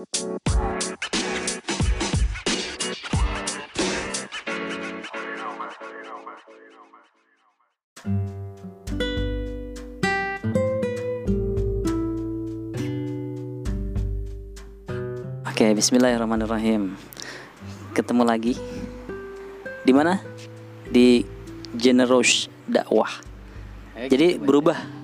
Oke, Bismillahirrahmanirrahim. Ketemu lagi di mana? Di Generous Dakwah. Eh, Jadi berubah, Ba-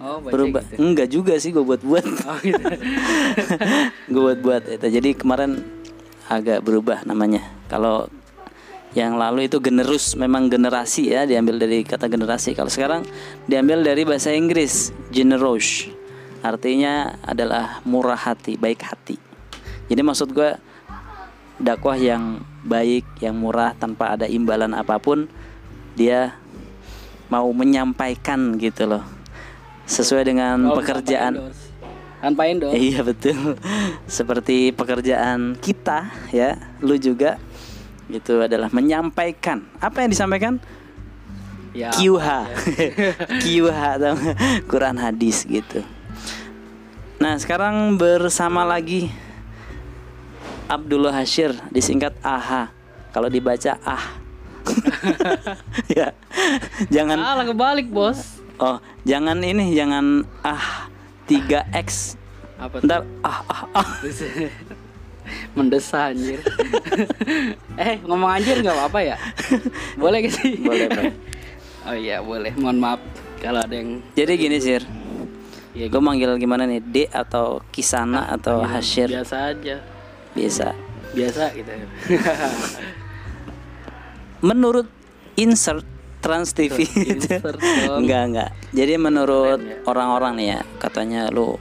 Oh, berubah. gitu. Enggak juga sih gue buat-buat. Oh, gitu. gue buat-buat itu. Jadi kemarin agak berubah namanya. Kalau yang lalu itu generous memang generasi ya diambil dari kata generasi. Kalau sekarang diambil dari bahasa Inggris generous. Artinya adalah murah hati, baik hati. Jadi maksud gue dakwah yang baik, yang murah tanpa ada imbalan apa pun, dia mau menyampaikan gitu loh. Sesuai dengan Oh, pekerjaan Tanpa endorse. Iya betul. Seperti pekerjaan kita ya, lu juga itu adalah menyampaikan. Apa yang disampaikan? Ya, QH. QH atau Quran hadis gitu. Nah, sekarang bersama lagi Abdullah Hashir disingkat AHA. Kalau dibaca ah. ya. Jangan Salah kebalik, Bos. oh, jangan ini, jangan ah 3X Apa tuh? Ntar ah ah ah Mendesah anjir. eh, ngomong anjir nggak apa-apa ya? Boleh gak sih? Boleh, Pak. oh iya, boleh. Mohon maaf kalau ada yang Jadi gini sir ya, Gue manggil gimana nih D atau Kisana atau Hashir biasa aja. Bisa Biasa gitu. Menurut insert Trans TV dong. Enggak enggak Jadi menurut ya. orang-orang nih ya Katanya lu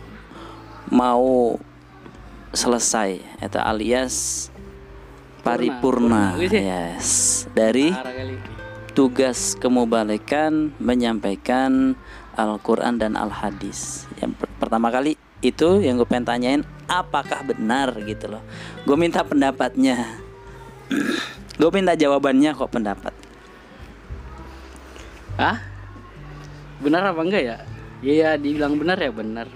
Mau Selesai Itu alias Paripurna. Yes Dari tugas kemubalikan menyampaikan Al-Quran dan Al-Hadis. Yang per- pertama kali itu yang gue pengen tanyain apakah benar gitu loh. Gue minta pendapatnya. gue minta jawabannya kok pendapat. Hah? Benar apa enggak ya? Iya, dibilang benar ya benar.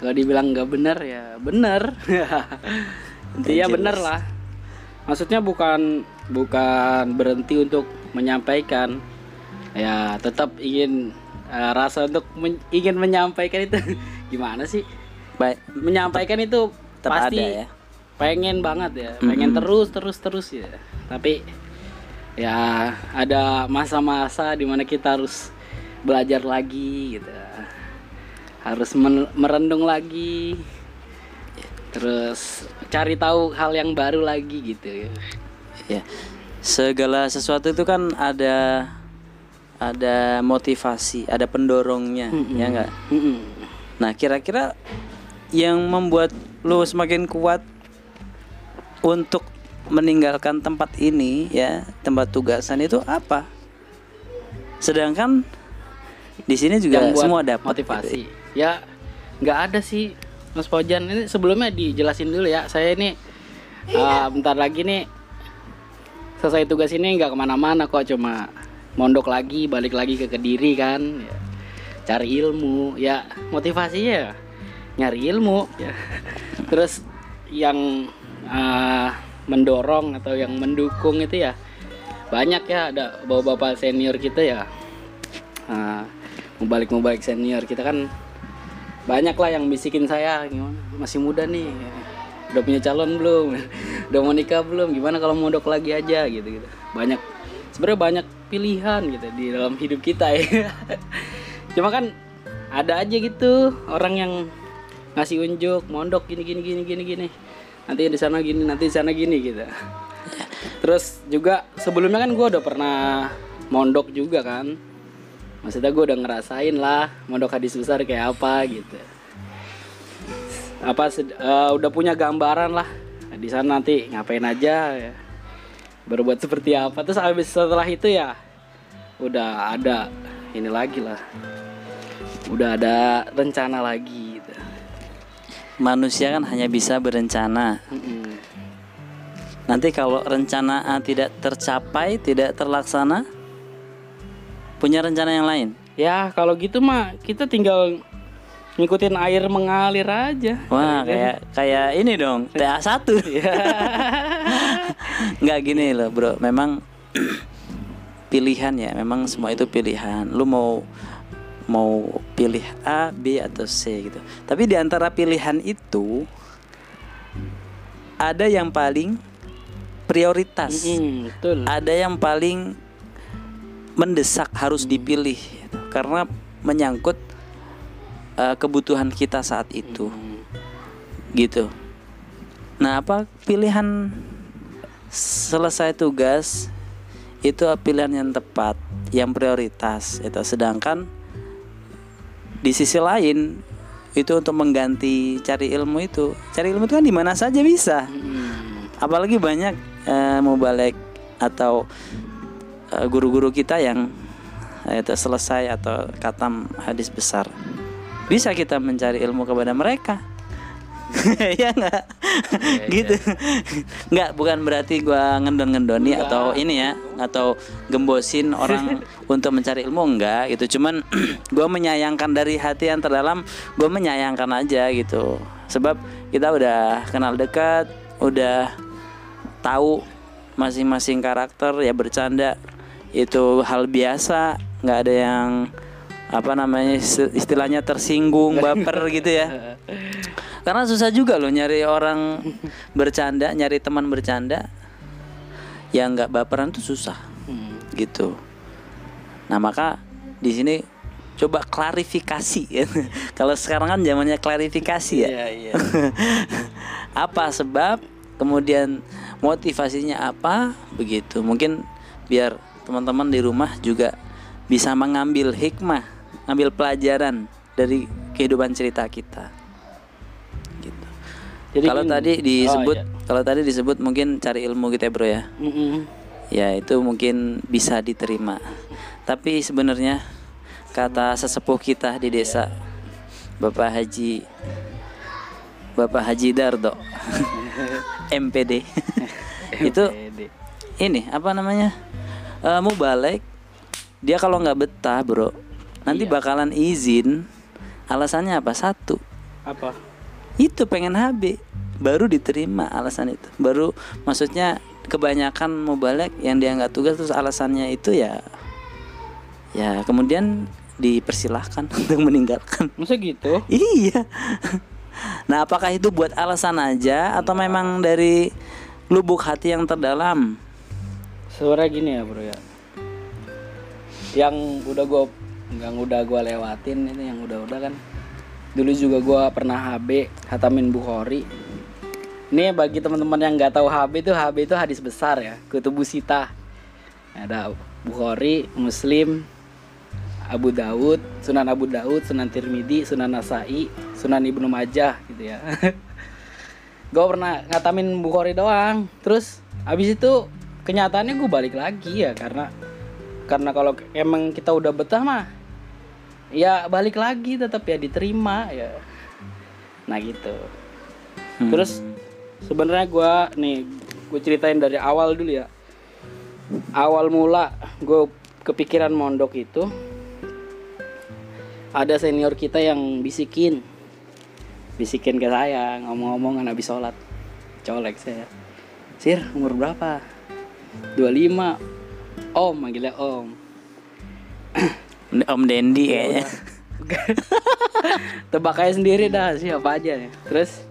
Kalau dibilang nggak benar ya benar. Intinya benar lah. Maksudnya bukan bukan berhenti untuk menyampaikan. Ya, tetap ingin eh, rasa untuk men- ingin menyampaikan itu gimana sih? Baik, Menyampaikan itu tetap pasti ada ya. pengen banget ya pengen terus terus terus ya tapi ya ada masa-masa di mana kita harus belajar lagi gitu harus merendung lagi terus cari tahu hal yang baru lagi gitu Ya. Segala sesuatu itu kan ada ada motivasi, ada pendorongnya, ya enggak? Nah, kira-kira yang membuat lu semakin kuat untuk meninggalkan tempat ini ya, tempat tugasan itu apa? Sedangkan di sini juga Yang semua dapat motivasi. Gitu. ya nggak ada sih Mas Pojan ini sebelumnya dijelasin dulu ya. Saya ini uh, bentar lagi nih selesai tugas ini nggak ke mana-mana kok. Cuma mondok lagi balik lagi ke kediri kan. Ya. cari ilmu. Ya motivasinya nyari ilmu. Ya. Terus yang uh, mendorong atau yang mendukung itu ya banyak ya ada bapak-bapak senior kita ya. Nah, mubalik mubalik senior kita kan banyak lah yang bisikin saya gimana? Masih muda nih udah punya calon belum? Udah mau nikah belum? Gimana kalau mondok lagi aja? Gitu gitu. Banyak sebenarnya banyak pilihan gitu di dalam hidup kita ya. Cuma kan ada aja gitu orang yang ngasih unjuk mondok gini gini gini gini gini nanti di sana gini nanti di sana gini gitu. Terus juga sebelumnya kan gue udah pernah mondok juga kan. Maksudnya gue udah ngerasain lah mondok hadis besar kayak apa gitu. Apa eh, udah punya gambaran lah di sana nanti ngapain aja ya. Berbuat seperti apa. Terus habis setelah itu ya udah ada ini lagi lah. Udah ada rencana lagi. Manusia kan hanya bisa berencana. Nanti kalau rencana A tidak tercapai, tidak terlaksana, punya rencana yang lain. ya kalau gitu mah kita tinggal ngikutin air mengalir aja Wah, kayak kayak ini dong, TA1. Nggak gini loh, Bro. Memang pilihan ya, memang semua itu pilihan. Lu mau mau pilih A, B atau C gitu. Tapi di antara pilihan itu ada yang paling prioritas. Mm, betul Ada yang paling mendesak harus dipilih gitu. karena menyangkut uh, kebutuhan kita saat itu gitu nah apa pilihan selesai tugas itu pilihan yang tepat yang prioritas itu sedangkan di sisi lain itu untuk mengganti cari ilmu itu. Cari ilmu itu kan di mana saja bisa. Mm, apalagi banyak eh, mubalek atau eh, guru-guru kita yang eh, itu selesai atau katam hadis besar. Bisa kita mencari ilmu kepada mereka ya nggak? Gitu. Nggak bukan berarti gua ngendon-ngendoni atau ini ya atau gembosin orang untuk mencari ilmu enggak gitu. Cuman gua menyayangkan dari hati yang terdalam gua menyayangkan aja gitu. Sebab kita udah kenal dekat udah tahu masing-masing karakter ya bercanda. Itu hal biasa nggak ada yang apa namanya isti- istilahnya tersinggung baper gitu ya karena susah juga loh nyari orang bercanda nyari teman bercanda yang nggak baperan tuh susah mm. gitu nah maka di sini coba klarifikasi ya. kalau sekarang kan zamannya klarifikasi ya Iya, iya. apa sebab kemudian motivasinya apa begitu mungkin biar teman-teman di rumah juga bisa mengambil hikmah ngambil pelajaran dari kehidupan cerita kita Jadi kalau tadi disebut Oh, kalau tadi disebut mungkin cari ilmu gitu ya bro ya? Mm-mm. ya itu mungkin bisa diterima. Tapi sebenarnya kata sesepuh kita di desa Bapak Haji Bapak Haji Dardo MPD itu ini apa namanya? Eh mau balik dia kalau nggak betah bro nanti bakalan izin alasannya apa? Satu apa itu pengen HB baru diterima alasan itu. Baru maksudnya kebanyakan mau balik yang dia nggak tugas terus alasannya itu ya ya kemudian dipersilahkan untuk meninggalkan. Masa gitu? Iya. Nah apakah itu buat alasan aja atau memang dari lubuk hati yang terdalam? Sebenarnya gini ya bro ya. Yang udah gua yang udah gua lewatin ini yang udah-udah kan dulu juga gua pernah HB hatamin Bukhari. Ini bagi teman-teman yang nggak tahu HB itu HB itu hadis besar ya kutubu sita. Ada Bukhari Muslim Abu Daud Sunan Abu Daud Sunan Tirmidzi Sunan Nasai Sunan Ibnu Majah gitu ya. Gue pernah ngatamin Bukhari doang. Terus abis itu kenyataannya gue balik lagi ya karena karena kalau emang kita udah betah mah ya balik lagi tetap ya diterima ya. Nah gitu. Hmm. terus sebenarnya gue nih gue ceritain dari awal dulu ya. Awal mula gue kepikiran mondok itu ada senior kita yang bisikin. Bisikin ke saya ngomong-ngomong kan habis sholat. Colek saya. Sir umur berapa? 25 om manggilnya om Om Dendi kayaknya. tebak aja sendiri dah siapa aja nih. Terus?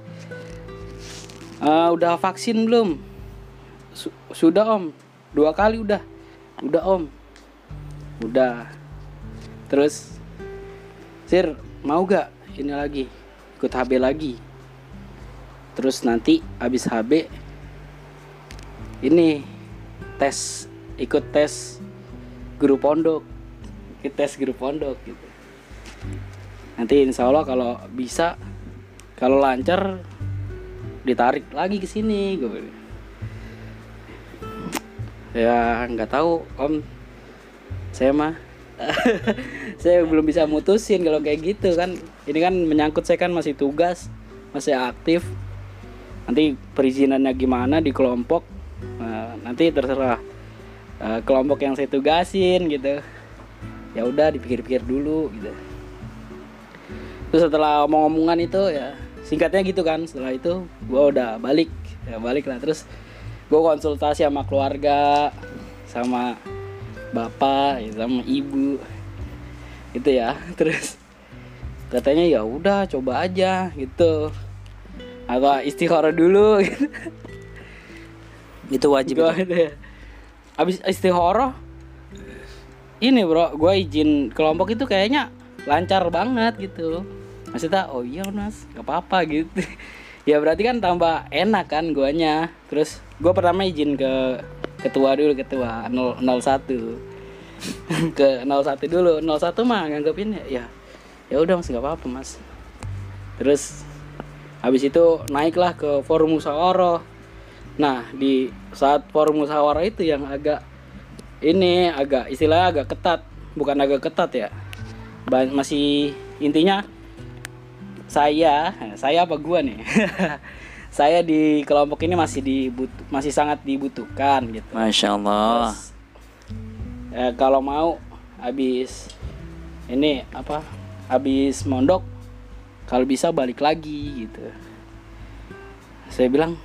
"Eh, udah vaksin belum? Su- sudah om. Dua kali udah. Udah om. Udah. Terus? Sir mau gak ini lagi? Ikut HB lagi? Terus nanti habis HB ini tes ikut tes guru pondok ikut tes guru pondok gitu. Nanti insya Allah kalau bisa kalau lancar ditarik lagi ke sini gue ya nggak tahu om. Saya mah saya belum bisa mutusin kalau kayak gitu kan. Ini kan menyangkut saya kan masih tugas masih aktif. Nanti perizinannya gimana di kelompok Nah, nanti terserah eh, kelompok yang saya tugasin gitu ya udah dipikir-pikir dulu gitu terus setelah omong-omongan itu ya singkatnya gitu kan setelah itu gue udah balik ya balik lah terus gue konsultasi sama keluarga sama bapak ya, sama ibu gitu ya terus katanya ya udah coba aja gitu atau istikharah dulu gitu. Itu wajib. Gua itu. ada ya. Abis istikharah ini bro, gue izin kelompok itu kayaknya lancar banget gitu. Maksudnya, oh iya mas, gak apa-apa gitu. ya berarti kan tambah enak kan guanya. Terus gue pertama izin ke ketua dulu ketua 0, 01 ke 01 dulu 01 mah nganggapin ya ya ya udah mas gak apa-apa mas. Terus habis itu naiklah ke forum musyawarah Nah, di saat forum musyawarah itu yang agak ini agak istilahnya agak ketat, bukan agak ketat ya. Ba- masih intinya saya, saya apa gua nih? saya di kelompok ini masih dibut- masih sangat dibutuhkan gitu. Masya Allah. Eh, kalau mau habis ini apa? Habis mondok kalau bisa balik lagi gitu. Saya bilang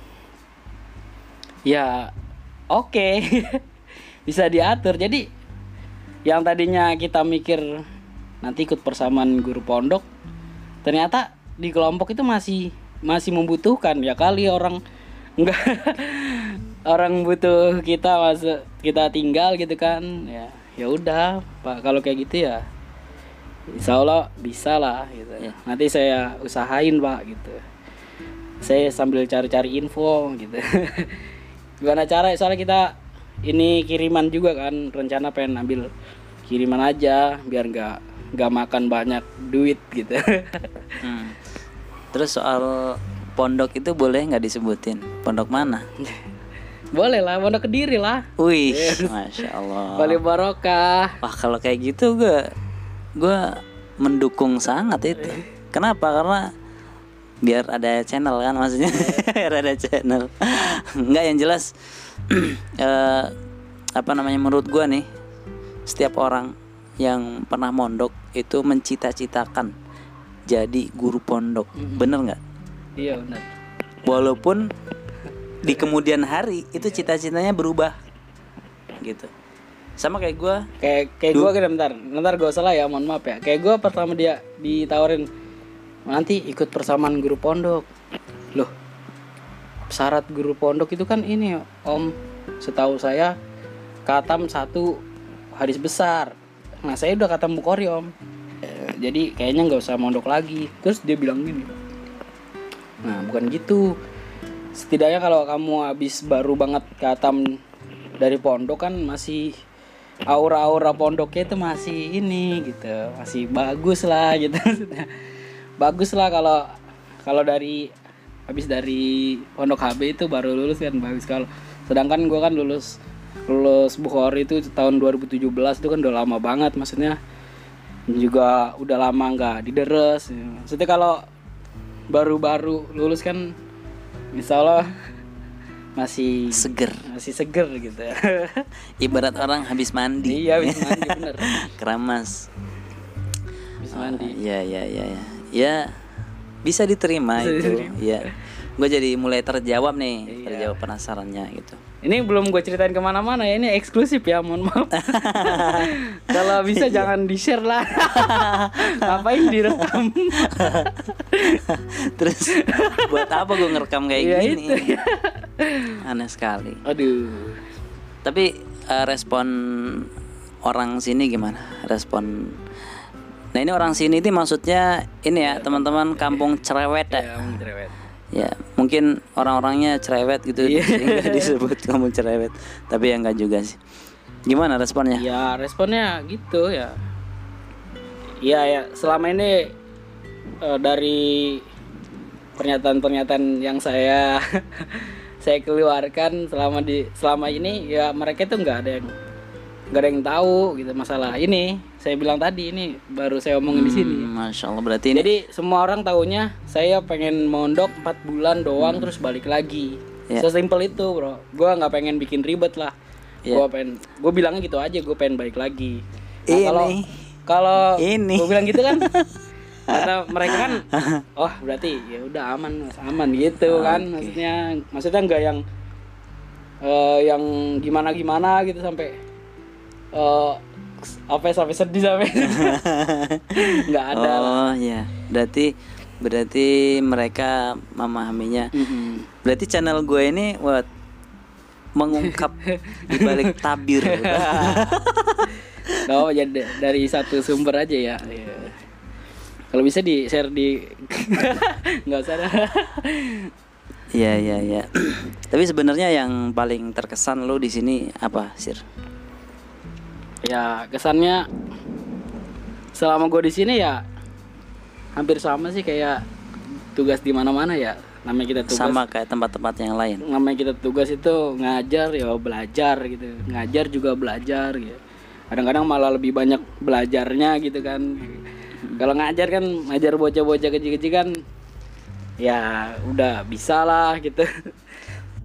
ya oke bisa diatur. Jadi yang tadinya kita mikir nanti ikut persamaan guru pondok ternyata di kelompok itu masih masih membutuhkan. Ya kali orang enggak orang butuh kita masuk kita tinggal gitu kan. Ya ya udah pak. Kalau kayak gitu ya insya Allah bisa lah gitu. Ya. nanti saya usahain pak gitu. Saya sambil cari-cari info gitu. Gimana cara? Soalnya kita ini kiriman juga kan rencana pengen ambil kiriman aja biar nggak nggak makan banyak duit gitu Hmm. Terus soal pondok itu boleh nggak disebutin? Pondok mana? boleh lah pondok kediri lah Wih, masya Allah. Bali barokah Wah kalau kayak gitu gue gue mendukung sangat itu. Kenapa? Karena biar ada channel kan maksudnya biar ada channel. Enggak yang jelas eh, apa namanya menurut gue nih setiap orang yang pernah mondok itu mencita-citakan jadi guru pondok. Bener nggak? iya benar Walaupun di kemudian hari itu cita-citanya berubah gitu. Sama kayak gue kayak kayak gue kan bentar bentar gue salah ya mohon maaf ya kayak gue pertama dia ditawarin nanti ikut persamaan guru pondok syarat guru pondok itu kan ini om. Setahu saya katam satu hadis besar. Nah saya udah katam bukhari om. Jadi kayaknya nggak usah mondok lagi. Terus dia bilang gini. Nah bukan gitu. Setidaknya kalau kamu habis baru banget katam dari pondok kan masih aura-aura pondoknya itu masih ini gitu. Masih bagus lah gitu. Bagus lah kalau kalau dari habis dari pondok HB itu baru lulus kan bagus kalau sedangkan gua kan lulus lulus Bukhari itu tahun 2017 itu kan udah lama banget maksudnya juga udah lama nggak dideres maksudnya kalau baru-baru lulus kan insya Allah masih seger. masih seger gitu ya Ibarat orang habis mandi. iya habis mandi bener Keramas. habis mandi Iya iya iya ya. Ya bisa diterima Bisa itu. diterima. Iya. Gue jadi mulai terjawab nih, Iya. terjawab penasarannya gitu. ini belum gue ceritain ke mana-mana ya ini eksklusif ya mohon maaf kalau bisa Iya. jangan di share lah ngapain direkam Terus buat apa gue ngerekam kayak Iya, gini? itu, ya. Aneh sekali. aduh Tapi eh, respon orang sini gimana? Respon Nah ini orang sini itu maksudnya ini ya teman-teman kampung cerewet ya. ya om cerewet Ya mungkin orang-orangnya cerewet gitu Iya. sehingga disebut kampung cerewet. Tapi ya enggak juga sih. Gimana responnya? ya responnya gitu ya Iya ya selama ini eh, dari pernyataan-pernyataan yang saya saya keluarkan selama di selama ini ya mereka itu nggak ada yang nggak ada yang tahu gitu masalah ini saya bilang tadi ini baru saya omongin di sini Hmm, Masya Allah berarti ini jadi semua orang taunya saya pengen mondok 4 bulan doang terus balik lagi Ya. sesimpel itu bro gua nggak pengen bikin ribet lah Ya. gua pengen gue bilangnya gitu aja gue pengen balik lagi Ini. kalau kalau Ini. gue bilang gitu kan kata mereka kan oh berarti ya udah aman Mas, aman gitu kan maksudnya maksudnya nggak yang eh, yang gimana gimana gitu sampai eh apa ya, sampai sedih sampai nggak ada Oh ya, berarti berarti mereka memahaminya. Mm-mm. Berarti channel gue ini buat mengungkap di balik tabir. Oh jadi dari satu sumber aja ya. Iya. Kalau bisa di share di nggak usah. Iya iya iya. Tapi sebenarnya yang paling terkesan lo di sini apa, Sir? Ya kesannya selama gue di sini ya hampir sama sih kayak tugas di mana-mana ya. Namanya kita tugas Sama kayak tempat-tempat yang lain. namanya kita tugas itu ngajar ya belajar gitu. Ngajar juga belajar gitu. Kadang-kadang malah lebih banyak belajarnya gitu kan. Kalau ngajar kan ngajar bocah-bocah kecil-kecil kan ya udah bisa lah gitu.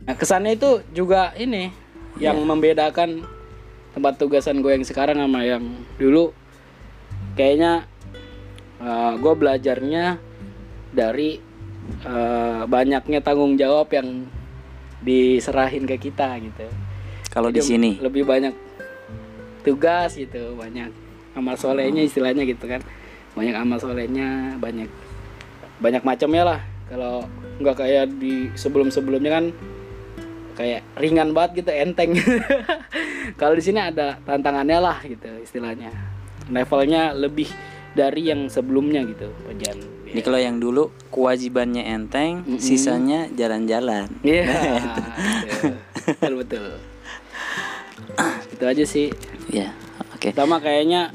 Nah, kesannya itu juga ini yang membedakan tempat tugasan gue yang sekarang sama yang dulu kayaknya gue belajarnya dari eh, banyaknya tanggung jawab yang diserahin ke kita gitu. Kalau di sini. lebih banyak tugas gitu, banyak amal solehnya istilahnya gitu kan. Banyak amal solehnya, banyak banyak macamnya lah. Kalau nggak kayak di sebelum-sebelumnya kan kayak ringan banget gitu, enteng. Kalau di sini ada tantangannya lah gitu istilahnya. Levelnya lebih dari yang sebelumnya gitu, Pajan. Ini kalau yang dulu kewajibannya enteng, sisanya jalan-jalan. Iya, gitu. betul betul. Itu aja sih. Ya, oke. Pertama kayaknya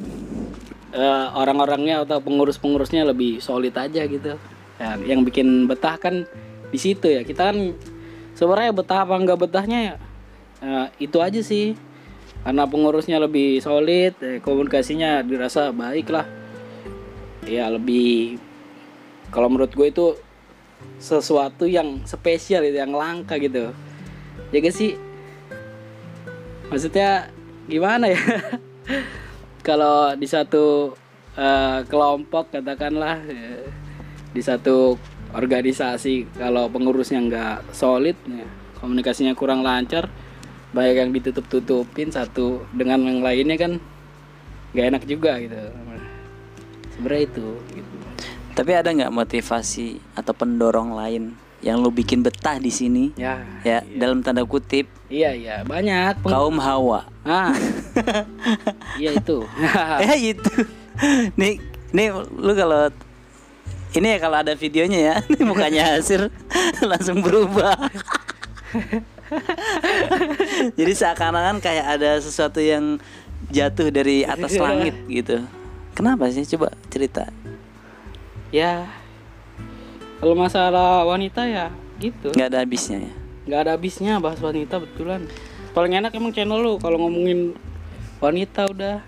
eh, orang-orangnya atau pengurus-pengurusnya lebih solid aja gitu. Ya, yang bikin betah kan di situ ya. Kita kan sebenarnya betah apa enggak betahnya ya eh, itu aja sih. Karena pengurusnya lebih solid, eh, komunikasinya dirasa baik lah. Ya lebih kalau menurut gue itu sesuatu yang spesial itu yang langka gitu. Jadi sih maksudnya gimana ya kalau di satu eh, kelompok katakanlah eh, di satu organisasi kalau pengurusnya nggak solid ya, komunikasinya kurang lancar banyak yang ditutup tutupin satu dengan yang lainnya kan nggak enak juga gitu sebenarnya itu gitu. Tapi ada nggak motivasi atau pendorong lain yang lu bikin betah di sini? ya Ya, dalam tanda kutip iya iya banyak Peng- kaum hawa. ah iya itu eh itu. Nih, nih lu kalau ini ya kalau ada videonya ya, nih mukanya Hasir langsung berubah. Jadi seakan-akan kayak ada sesuatu yang jatuh dari atas langit gitu. Kenapa sih? Coba cerita. ya kalau masalah wanita ya gitu Nggak ada habisnya ya. nggak ada habisnya bahas wanita betulan paling enak emang channel lu kalau ngomongin wanita udah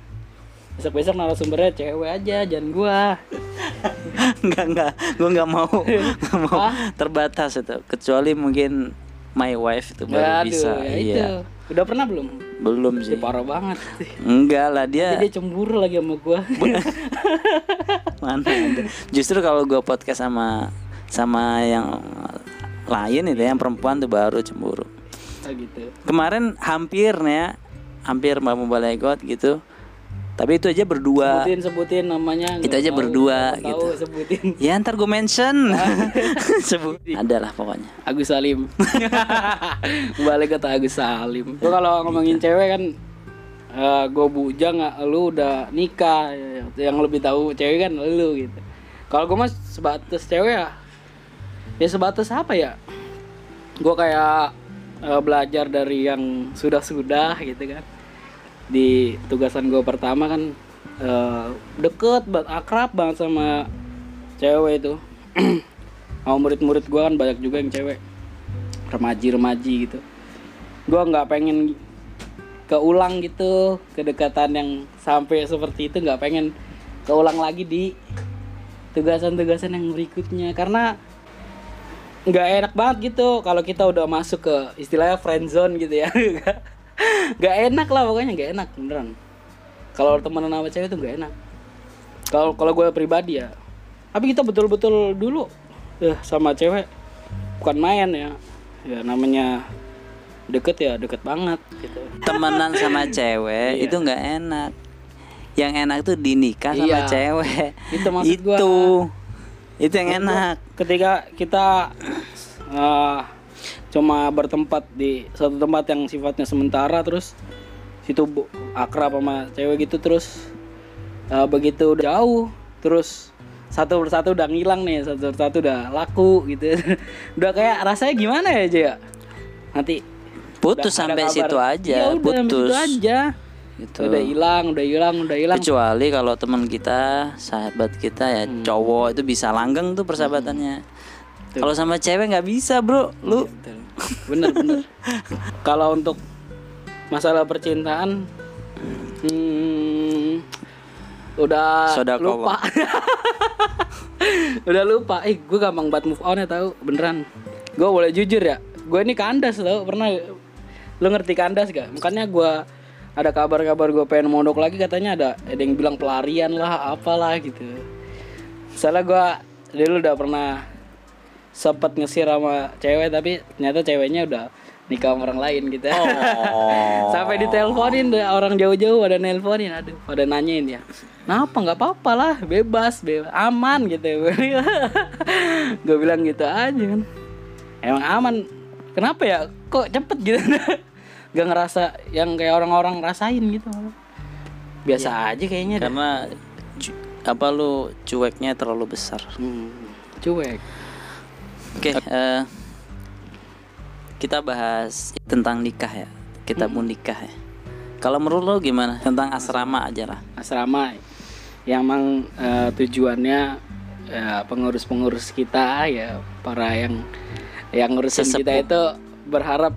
besok besok narasumbernya cewek aja jangan gua Enggak enggak, gue nggak mau nggak mau terbatas itu. Kecuali mungkin my wife itu baru Aduh, bisa. ya Iya. itu udah pernah belum Belum Ih, sih. parah banget Enggak lah dia dia cemburu lagi sama gua mana. Justru kalau gue podcast sama sama yang lain itu yang perempuan tuh baru cemburu. Ah, gitu Kemarin hampir nih ya, hampir mau balegot gitu. Tapi itu aja berdua. sebutin sebutin namanya Itu aja tahu, berdua nggak gitu. tahu, sebutin Ya ntar gue mention. Sebut. Ada lah pokoknya. Agus Salim balik kata Agus Salim Gua kalau ngomongin cewek kan eh gue bujang nggak lu udah nikah yang lebih tahu cewek kan lu gitu kalau gue mas sebatas cewek ya ya sebatas apa ya gue kayak eh, belajar dari yang sudah-sudah gitu kan di tugasan gue pertama kan eh, deket banget akrab banget sama cewek itu. Mau murid-murid gue kan banyak juga yang cewek. Remaji-remaji gitu. Gue nggak pengen keulang gitu kedekatan yang sampai seperti itu nggak pengen keulang lagi di tugasan-tugasan yang berikutnya. Karena nggak enak banget gitu kalau kita udah masuk ke istilahnya friend zone gitu ya nggak enak lah pokoknya nggak enak beneran. Kalau temenan sama cewek itu nggak enak. Kalau kalau gue pribadi ya. Tapi kita betul-betul dulu ya sama cewek. Bukan main ya. Ya namanya deket ya deket banget gitu. Temenan sama cewek itu nggak enak. Yang enak tuh dinikah sama Iya. cewek. Itu maksud gua. itu. Itu yang enak. ketika kita eh, cuma bertempat di satu tempat yang sifatnya sementara terus situ akrab sama cewek gitu terus eh, begitu udah jauh terus satu persatu udah ngilang nih satu persatu udah laku gitu. Udah kayak rasanya gimana ya aja ya? Nanti putus sampai kabar. situ aja Ya udah, putus situ aja. Gitu. Udah hilang udah hilang udah hilang. Kecuali kalau teman kita sahabat kita ya Hmm. cowok itu bisa langgeng tuh persahabatannya kalau sama cewek nggak bisa bro. Lu. Betul. bener bener kalau untuk masalah percintaan hmm, udah Sodakowo. lupa. Udah lupa. Eh gue gampang banget move on ya tahu beneran. Gue boleh jujur ya gue ini kandas tau. Pernah lu ngerti kandas gak? Makanya gue ada kabar-kabar gue pengen mondok lagi katanya ada ada yang bilang pelarian lah apalah gitu. Soalnya gue dulu udah pernah sempet ngesir sama cewek tapi ternyata ceweknya udah nikah sama orang lain gitu. Oh. sampai diteleponin deh orang jauh-jauh pada nelponin aduh pada nanyain ya. Kenapa? Nggak apa-apa lah bebas bebas aman gitu. Gue bilang gitu aja kan. Emang aman. Kenapa ya? Kok cepet gitu? Gak ngerasa yang kayak orang-orang rasain gitu. Biasa aja kayaknya karena apa lu cueknya terlalu besar. Hmm, cuek oke eh, kita bahas tentang nikah ya. Kita Hmm. mau nikah ya. Kalau menurut lo gimana? Tentang asrama aja lah. asrama yang emang eh, tujuannya ya, pengurus-pengurus kita ya para yang yang ngurusin Sesepuh. kita itu berharap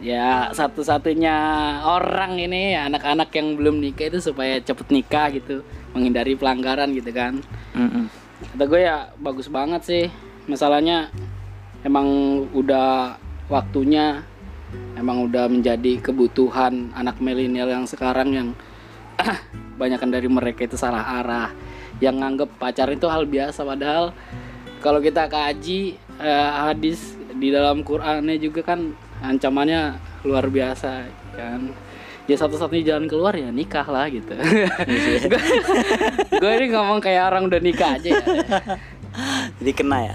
ya satu-satunya orang ini ya, anak-anak yang belum nikah itu supaya cepet nikah gitu. Menghindari pelanggaran gitu kan. Mm-mm. kata gue ya bagus banget sih masalahnya emang udah waktunya emang udah menjadi kebutuhan anak milenial yang sekarang yang banyakan dari mereka itu salah arah. Yang nganggep pacaran itu hal biasa padahal kalau kita kaji eh, hadis di dalam Qurannya juga kan ancamannya luar biasa kan? Ya satu-satunya jalan keluar ya nikah lah gitu. Gue ini ngomong kayak orang udah nikah aja ya jadi kena ya?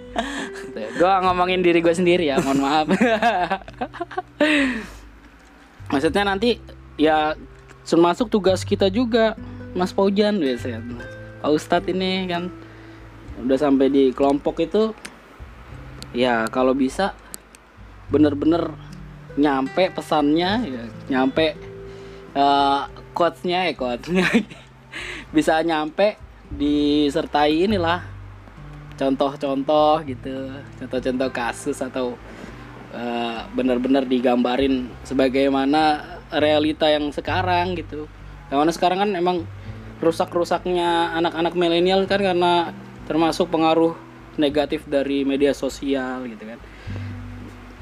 Gue ngomongin diri gue sendiri ya mohon maaf. Maksudnya nanti ya termasuk tugas kita juga Mas Paujan biasanya. Pak Ustadz ini kan udah sampai di kelompok itu ya kalau bisa bener-bener nyampe pesannya ya nyampe eh quotes-nya ya quotes-nya. Bisa nyampe disertai inilah contoh-contoh gitu contoh-contoh kasus atau eh, benar-benar digambarin sebagaimana realita yang sekarang gitu. Yang mana sekarang kan emang rusak-rusaknya anak-anak milenial kan karena termasuk pengaruh negatif dari media sosial gitu kan.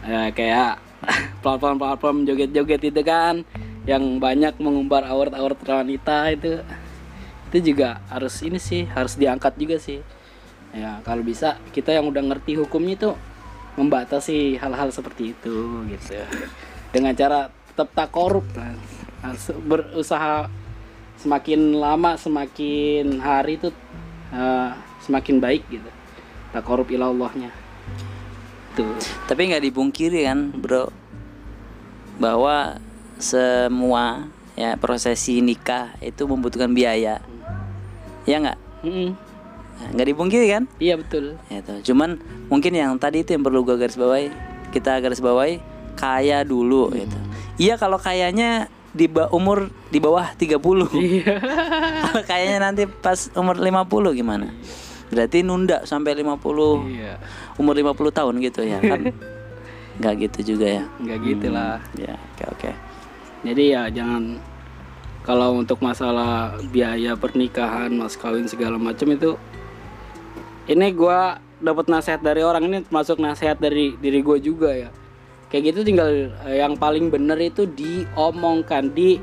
Ya, kayak platform-platform joget-joget itu kan yang banyak mengumbar aurat-aurat wanita itu itu juga harus ini sih harus diangkat juga sih ya kalau bisa kita yang udah ngerti hukumnya itu membatasi hal-hal seperti itu gitu. Dengan cara tetap tak korup kan Harus berusaha semakin lama semakin hari itu eh, semakin baik gitu. Tak korup ilallahnya. Tuh. Tapi nggak dipungkiri kan bro bahwa semua ya prosesi nikah itu membutuhkan biaya. Ya nggak. Nah, nggak dipungkiri kan iya betul itu. Cuman mungkin yang tadi itu yang perlu gue garis bawahi, kita garis bawahi kaya dulu gitu. Iya kalau kayanya di umur di bawah 30. iya Kalau kayaknya nanti pas umur 50 gimana? Berarti nunda sampai 50 iya umur 50 tahun gitu ya kan? Nggak gitu juga ya. nggak gitu lah Ya, oke oke. jadi ya jangan kalau untuk masalah biaya pernikahan mas kawin segala macam itu ini gua dapat nasihat dari orang ini termasuk nasihat dari diri gue juga ya. Kayak gitu tinggal eh, yang paling bener itu diomongkan di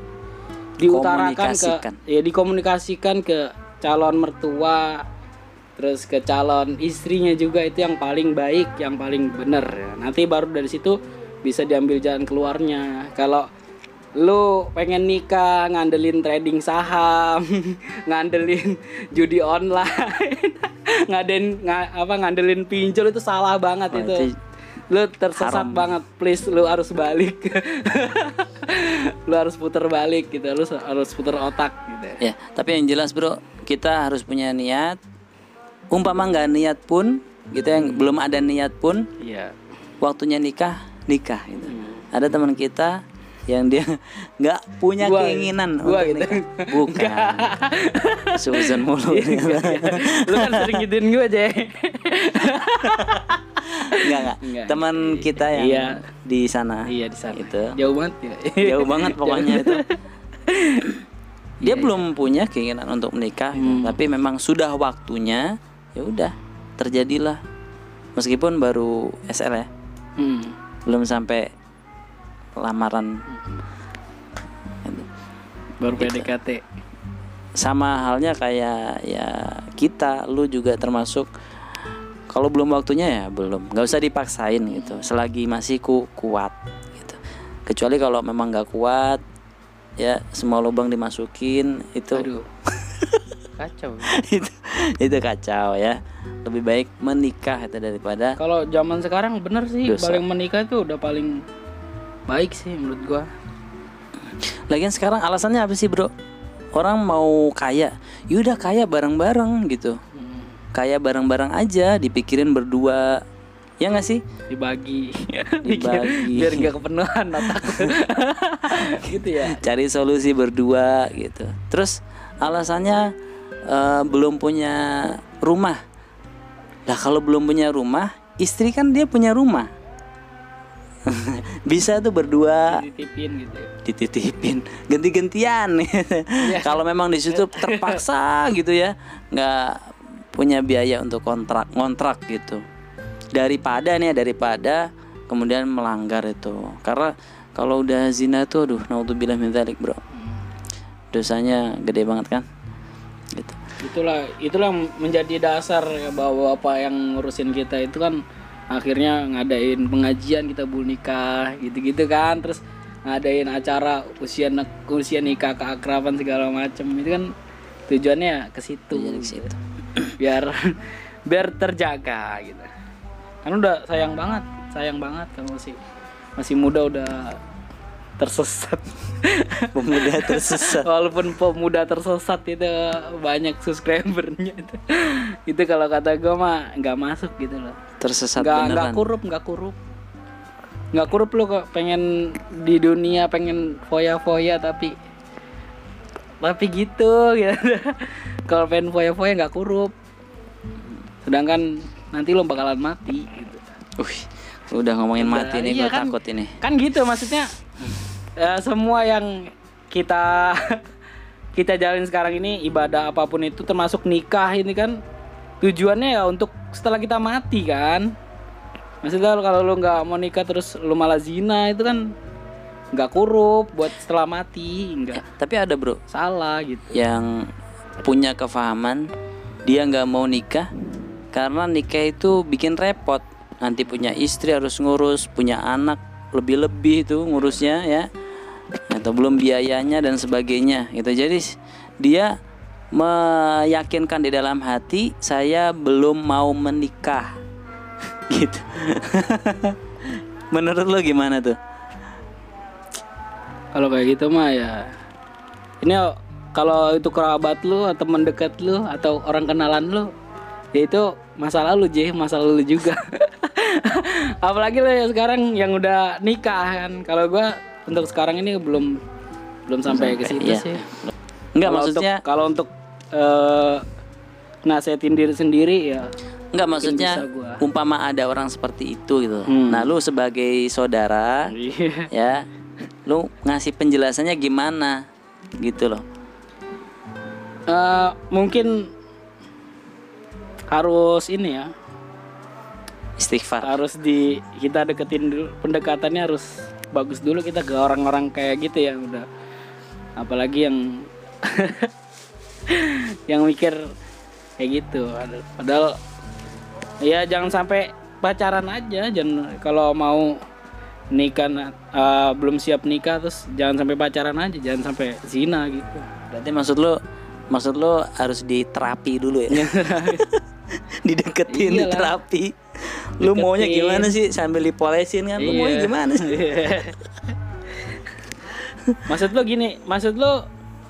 diutarakan ke ya dikomunikasikan ke calon mertua terus ke calon istrinya juga itu yang paling baik yang paling bener ya. nanti baru dari situ bisa diambil jalan keluarnya. Kalau lu pengen nikah ngandelin trading saham ngandelin judi online ngaden nga, apa ngandelin pinjol itu salah banget Wah, itu. itu lu tersesat haram. banget please lu harus balik lu harus puter balik gitu lu harus puter otak gitu Ya, tapi yang jelas bro, kita harus punya niat. Umpama nggak niat pun, gitu yang belum ada niat pun, iya waktunya nikah, nikah gitu. Ada teman kita yang dia nggak punya Gua- keinginan gua untuk gitu. nikah. Bukan. Susan mulu. lu kan sering gituin gue aja Enggak, enggak. Teman kita yang Iya. di sana. iya di sana Itu. jauh banget ya Jauh banget pokoknya itu. Dia belum punya keinginan untuk menikah, gitu. tapi memang sudah waktunya. Ya udah, terjadilah. Meskipun baru SL ya, Hmm. belum sampai lamaran. baru PDKT Sama halnya kayak ya kita, lu juga termasuk. Kalau belum waktunya ya belum, nggak usah dipaksain gitu. Selagi masih ku kuat gitu. Kecuali kalau memang nggak kuat, ya semua lubang dimasukin itu aduh kacau itu itu kacau ya lebih baik menikah itu daripada kalau zaman sekarang bener sih Dosa. paling menikah itu udah paling baik sih menurut gua. Lagian sekarang alasannya apa sih bro? Orang mau kaya. Yaudah kaya bareng-bareng gitu. Hmm. kaya bareng-bareng aja dipikirin berdua. Ya nggak sih? Dibagi. Dibagi. biar nggak kepenuhan otak gitu ya? Cari solusi berdua gitu. Terus alasannya eh, belum punya rumah. Lah kalau belum punya rumah istri kan dia punya rumah bisa tuh berdua. Dititipin gitu dititipin. Ganti-gantian. Kalau memang di situ terpaksa gitu ya nggak punya biaya untuk kontrak ngontrak gitu. Daripada nih ya, daripada kemudian melanggar itu. Karena kalau udah zina tuh aduh naudzubillah min dzalik bro. Dosanya gede banget kan? Gitu. Itulah itulah menjadi dasar ya bahwa apa yang ngurusin kita itu kan akhirnya ngadain pengajian kita bul nikah gitu-gitu kan. Terus ngadain acara usia usia nikah keakraban segala macam itu kan tujuannya ke situ. Situ. biar biar terjaga gitu. Kan udah sayang banget sayang banget kalau masih masih muda udah tersesat. Pemuda tersesat. Walaupun pemuda tersesat itu banyak subscribernya itu. Itu kalau kata gue mah nggak masuk gitu loh tersesat nggak nggak beneran. kurup nggak kurup. Nggak kurup lo kok pengen di dunia pengen foya-foya tapi tapi gitu gitu. Kalau pengen foya-foya nggak kurup. Sedangkan nanti lo bakalan mati gitu. Wih, udah ngomongin mati nih iya gue kan. takut ini. Kan gitu maksudnya ya, semua yang kita kita jalin sekarang ini ibadah apa pun itu termasuk nikah ini kan tujuannya ya untuk setelah kita mati kan? Maksudnya kalau lu nggak mau nikah terus lu malah zina itu kan nggak kurup buat setelah mati nggak. Tapi ada bro. Salah gitu. Yang punya kefahaman dia nggak mau nikah karena nikah itu bikin repot. Nanti punya istri harus ngurus punya anak lebih-lebih itu ngurusnya ya. Atau belum biayanya dan sebagainya gitu. Jadi dia meyakinkan di dalam hati saya belum mau menikah. Gitu. Menurut lo gimana tuh? Kalau kayak gitu mah ya ini kalau itu kerabat lu atau teman dekat lu atau orang kenalan lu ya itu masa lalu J masa lalu juga. Apalagi lo ya sekarang yang udah nikah kan. Kalau gua untuk sekarang ini belum belum sampai ke situ iya. sih Enggak Kalau maksudnya untuk, kalau untuk eh nasehatin diri sendiri ya Enggak maksudnya umpama ada orang seperti itu gitu. Hmm. Nah, lu sebagai saudara iya ya, lu ngasih penjelasannya gimana gitu loh. Eh, mungkin harus ini ya Istighfar. harus di kita deketin dulu pendekatannya harus bagus dulu kita ke orang-orang kayak gitu ya udah apalagi yang yang mikir kayak gitu padahal ya jangan sampai pacaran aja jangan kalau mau nikah eh, belum siap nikah terus jangan sampai pacaran aja jangan sampai zina gitu Berarti maksud lo maksud lo harus diterapi dulu ya. Dideketin Iyalah. diterapi. Lu maunya Deketin. gimana sih sambil dipolesin kan? Lu maunya Iya. gimana sih? maksud lo gini maksud lo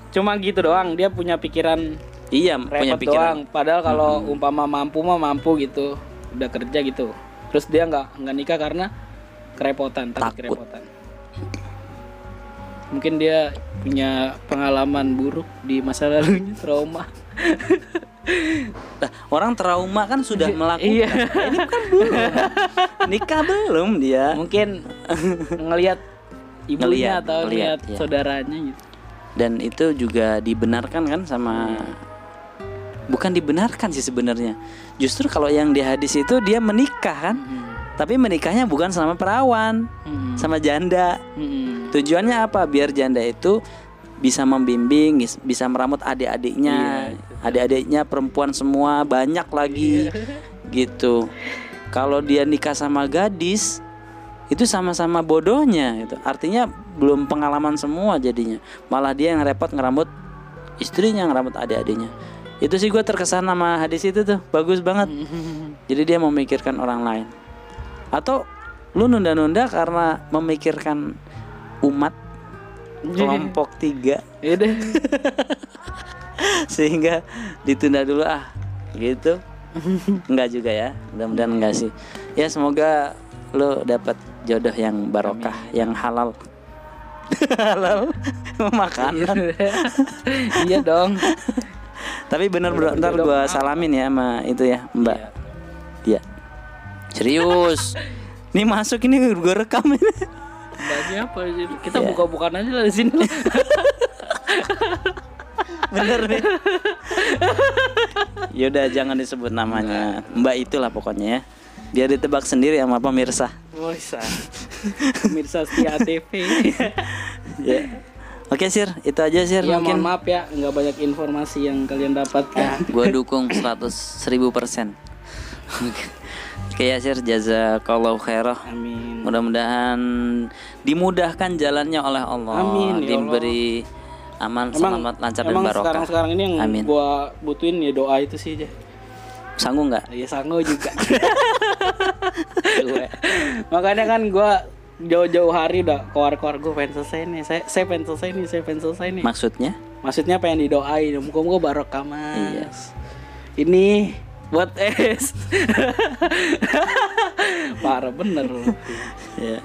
cuma gitu doang dia punya pikiran Iya, punya pikiran. doang padahal kalau umpama mampu mah mampu gitu udah kerja gitu terus dia nggak nggak nikah karena kerepotan takut, Takut. kerepotan mungkin dia punya pengalaman buruk di masa lalunya trauma Lah, orang trauma kan sudah melakukan. Iya. Nah, Ini kan belum. Nikah belum dia. mungkin ngelihat Ngeliat, ibunya atau ngeliat, ngelihat iya. saudaranya gitu Dan itu juga dibenarkan kan sama bukan dibenarkan sih sebenarnya. Justru kalau yang di hadis itu dia menikah kan. Tapi menikahnya bukan sama perawan, Hmm. sama janda. Hmm. Tujuannya apa? Biar janda itu bisa membimbing, bis- bisa meramut adik-adiknya. Adik-adiknya perempuan semua banyak lagi. Gitu. Kalau dia nikah sama gadis itu sama-sama bodohnya gitu. Artinya belum pengalaman semua jadinya. Malah dia yang repot ngeramut istrinya, ngeramut adik-adiknya. Itu sih gue terkesan sama hadis itu tuh. Bagus banget. Jadi dia memikirkan orang lain. Atau lu nunda-nunda karena memikirkan umat kelompok tiga Ya deh. sehingga ditunda dulu ah gitu enggak juga ya mudah-mudahan enggak sih ya semoga lo dapat jodoh yang barokah yang halal. Halal? Makanan iya. Dong. Tapi bener bro ntar gua salamin ya sama itu ya mbak. Iya. Serius? Ini masuk ini gua rekam ini. Bagi apa? Kita buka-bukaan aja lah di sini. bener nih. Yaudah jangan disebut namanya. Mbak itulah pokoknya ya biar ditebak sendiri sama pemirsa bisa. Pemirsa setia TV. ya oke sir itu aja sir ya mungkin mohon maaf ya, nggak banyak informasi yang kalian dapatkan. gue dukung 100 seribu persen oke ya sir jazakallahu khairah Amin. mudah-mudahan dimudahkan jalannya oleh Allah Amin, ya Allah. diberi aman selamat lancar dan emang barokah sekarang-sekarang ini yang Amin. gua butuhin ya doa itu sih aja. sanggup nggak Ya sango juga. Makanya kan gua jauh-jauh hari udah keluar-keluar gue pengen selesai nih. Saya saya pengen selesai nih, saya pengen selesai nih. maksudnya Maksudnya pengen didoain, muka-muka barokah mas. Iya. Ini buat es. Parah bener ya